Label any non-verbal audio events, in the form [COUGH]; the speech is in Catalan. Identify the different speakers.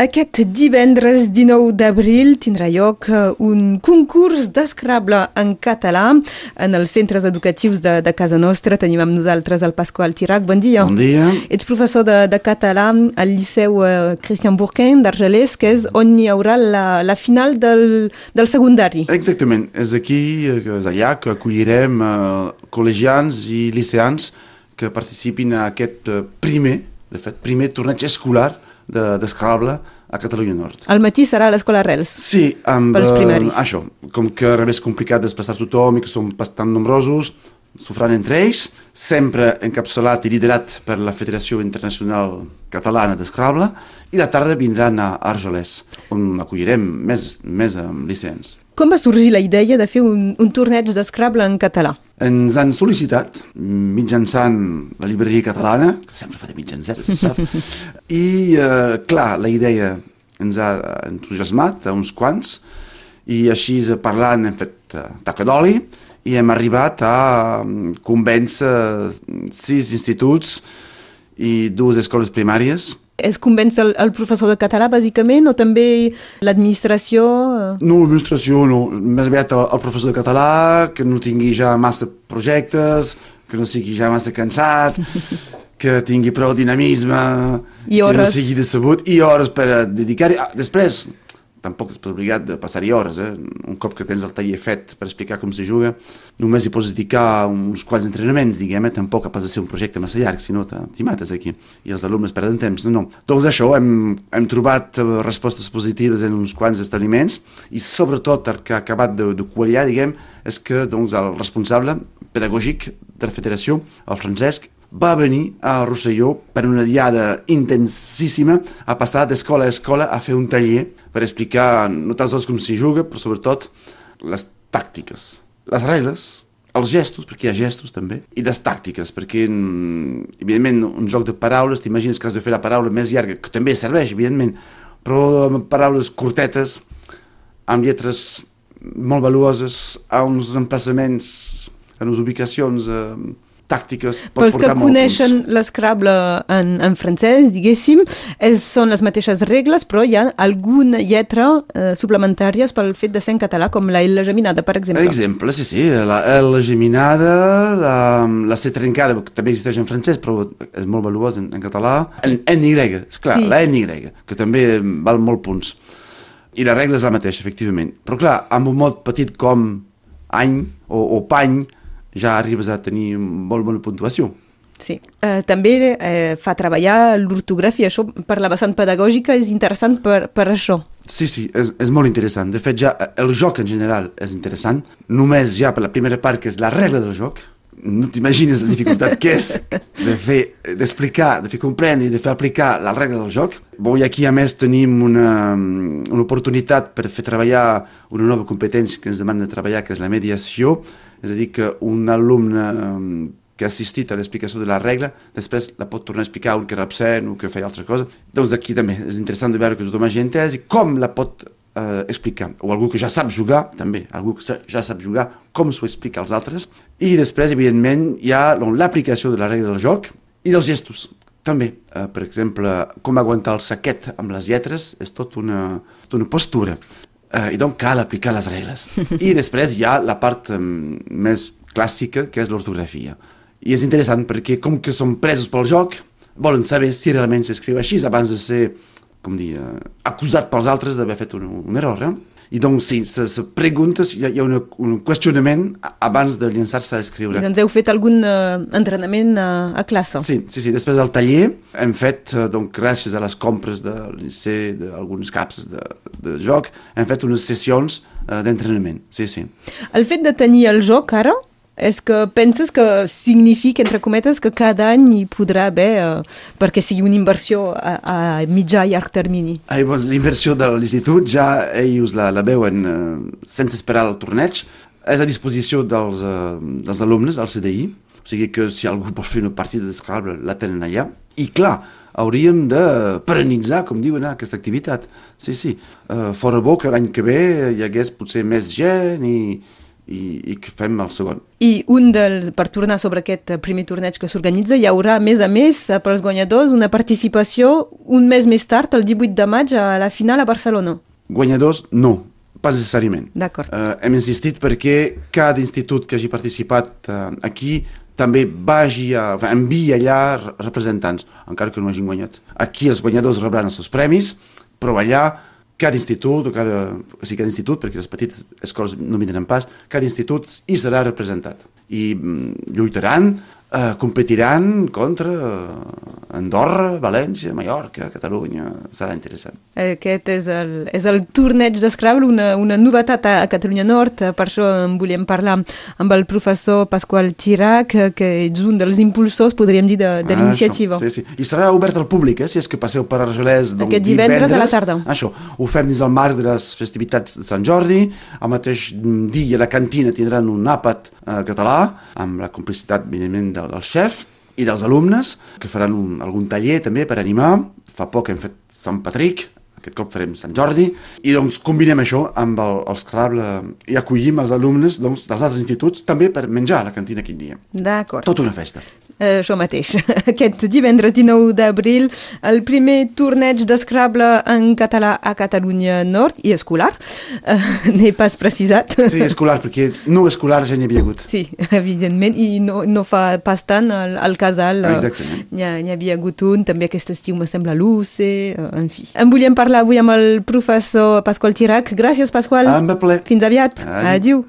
Speaker 1: Aquest divendres 19 d'abril tindrà lloc eh, un concurs d'escrable en català en els centres educatius de, de casa nostra. Tenim amb nosaltres el Pasqual Tirac. Bon dia.
Speaker 2: Bon dia.
Speaker 1: Ets professor de, de català al Liceu eh, Christian Bourquin d'Argelès, que és on hi haurà la, la final del, del secundari.
Speaker 2: Exactament. És aquí, eh, és allà, que acollirem eh, col·legians i liceans que participin a aquest primer, de fet, primer torneig escolar d'Escrable de, a Catalunya Nord.
Speaker 1: Al matí serà a l'Escola Arrels.
Speaker 2: Sí, amb
Speaker 1: pels primaris.
Speaker 2: Uh, això, com que era més complicat desplaçar tothom i que som bastant nombrosos, s'ho faran entre ells, sempre encapçalat i liderat per la Federació Internacional Catalana d'Escrable, i la tarda vindran a Argelès, on acollirem més, més amb licents.
Speaker 1: Com va sorgir la idea de fer un, un torneig d'Escrable en català?
Speaker 2: Ens han sol·licitat mitjançant la llibreria catalana, que sempre fa de mitjancer, se sap, [LAUGHS] i, eh, clar, la idea ens ha entusiasmat a uns quants, i així parlant hem fet uh, taca d'oli i hem arribat a um, convèncer sis instituts i dues escoles primàries
Speaker 1: es convenç el, el professor de català, bàsicament, o també l'administració?
Speaker 2: No, l'administració no. Més aviat el, el professor de català, que no tingui ja massa projectes, que no sigui ja massa cansat, [LAUGHS] que tingui prou dinamisme,
Speaker 1: I hores.
Speaker 2: que no sigui decebut, i hores per dedicar-hi. Ah, després, tampoc és obligat de passar-hi hores, eh? un cop que tens el taller fet per explicar com se juga, només hi pots dedicar uns quants entrenaments, diguem, eh? tampoc ha de ser un projecte massa llarg, si no t'hi mates aquí, i els alumnes perden temps, no, no. Doncs això, hem, hem trobat eh, respostes positives en uns quants establiments, i sobretot el que ha acabat de, de quallar, diguem, és que doncs, el responsable pedagògic de la federació, el Francesc, va venir a Rosselló per una diada intensíssima a passar d'escola a escola a fer un taller per explicar no tan sols com s'hi juga, però sobretot les tàctiques, les regles, els gestos, perquè hi ha gestos també, i les tàctiques, perquè evidentment un joc de paraules, t'imagines que has de fer la paraula més llarga, que també serveix, evidentment, però amb paraules curtetes, amb lletres molt valuoses, a uns emplaçaments, a unes ubicacions eh, tàctiques
Speaker 1: pot Pels que coneixen l'escrable en, en francès, diguéssim, és, són les mateixes regles, però hi ha alguna lletra eh, suplementàries pel fet de ser en català, com la L geminada, per exemple.
Speaker 2: Per exemple, sí, sí, la L geminada, la, la C trencada, que també existeix en francès, però és molt valuós en, en català, en NY, clar, sí. la NY, que també val molt punts. I la regla és la mateixa, efectivament. Però clar, amb un mot petit com any o, o pany, ja arribes a tenir molt bona puntuació.
Speaker 1: Sí. Eh, també eh, fa treballar l'ortografia. Això, per la vessant pedagògica, és interessant per, per això.
Speaker 2: Sí, sí, és, és molt interessant. De fet, ja el joc en general és interessant. Només ja per la primera part, que és la regla del joc, no t'imagines la dificultat que és de fer, d'explicar, de fer comprendre i de fer aplicar la regla del joc. Bo, i aquí a més tenim una, una oportunitat per fer treballar una nova competència que ens demana de treballar, que és la mediació, és a dir, que un alumne que ha assistit a l'explicació de la regla, després la pot tornar a explicar un que era absent o que feia altra cosa. Doncs aquí també és interessant de veure que tothom hagi entès i com la pot eh, explicar. O algú que ja sap jugar, també, algú que ja sap jugar, com s'ho explica als altres. I després, evidentment, hi ha doncs, l'aplicació de la regla del joc i dels gestos. També, eh, per exemple, com aguantar el saquet amb les lletres és tot una, tot una postura. Eh, I doncs cal aplicar les regles. [LAUGHS] I després hi ha la part més clàssica, que és l'ortografia. I és interessant perquè com que són presos pel joc, volen saber si realment s'escriu així abans de ser, com dir, uh, acusat pels altres d'haver fet un, un error. Eh? I doncs sí, se, se pregunta, hi ha, hi ha una, un qüestionament abans de llançar-se a escriure.
Speaker 1: I doncs heu fet algun uh, entrenament a, a classe?
Speaker 2: Sí, sí, sí, després del taller hem fet, uh, doncs, gràcies a les compres del liceu, d'alguns caps de, de joc, hem fet unes sessions uh, d'entrenament, sí, sí.
Speaker 1: El fet de tenir el joc ara, és que penses que significa, entre cometes, que cada any hi podrà haver, eh, perquè sigui una inversió a, a mitjà i llarg termini?
Speaker 2: Ai, doncs, L'inversió de l'institut ja ells la, la veuen eh, sense esperar el torneig, és a disposició dels, eh, dels alumnes, al CDI, o sigui que si algú vol fer una partida d'escalbre la tenen allà, i clar, hauríem de perenitzar, com diuen, aquesta activitat. Sí, sí. Uh, fora bo que l'any que ve hi hagués potser més gent i, i, i que fem el segon.
Speaker 1: I un dels, per tornar sobre aquest primer torneig que s'organitza, hi haurà, a més a més, pels guanyadors, una participació un mes més tard, el 18 de maig, a la final a Barcelona.
Speaker 2: Guanyadors, no, pas necessàriament.
Speaker 1: D'acord.
Speaker 2: Uh, hem insistit perquè cada institut que hagi participat uh, aquí també vagi a, envia allà representants, encara que no hagin guanyat. Aquí els guanyadors rebran els seus premis, però allà cada institut, o cada, o sigui, cada institut, perquè les petites escoles no vindran pas, cada institut hi serà representat. I mm, lluitaran, eh, competiran contra eh, Andorra, València, Mallorca, Catalunya, serà interessant.
Speaker 1: Aquest és el, és el torneig d'Scrabble, una, una novetat a, a Catalunya Nord, per això en volíem parlar amb el professor Pasqual Chirac, que és un dels impulsors, podríem dir, de, de
Speaker 2: Ah,
Speaker 1: l'iniciativa.
Speaker 2: Sí, sí. I serà obert al públic, eh, si és que passeu per Argelès doncs,
Speaker 1: Aquest divendres a la tarda.
Speaker 2: Això, ho fem dins el marc de les festivitats de Sant Jordi, al mateix dia a la cantina tindran un àpat eh, català, amb la complicitat, evidentment, del, del xef i dels alumnes, que faran un, algun taller també per animar. Fa poc hem fet Sant Patrick, aquest cop farem Sant Jordi, i doncs combinem això amb el, el Scrabble i acollim els alumnes doncs, dels altres instituts també per menjar a la cantina aquell dia.
Speaker 1: D'acord.
Speaker 2: Tota una festa.
Speaker 1: Eh, això mateix. [LAUGHS] Aquest divendres 19 d'abril, el primer torneig d'Scrabble en català a Catalunya Nord i escolar. Eh, [LAUGHS] N'he pas precisat.
Speaker 2: Sí, escolar, perquè no escolar ja n'hi havia hagut.
Speaker 1: Sí, [LAUGHS] evidentment, i no, no fa pas tant al, al casal. eh,
Speaker 2: Exactament.
Speaker 1: N'hi ha- n'hi havia hagut un, també aquest estiu, me sembla, l'UC, eh, en fi. En volíem parlar avui amb el professor Pasqual Tirac. Gràcies, Pasqual.
Speaker 2: Amb ple.
Speaker 1: Fins aviat.
Speaker 2: Adéu.
Speaker 1: Adiu.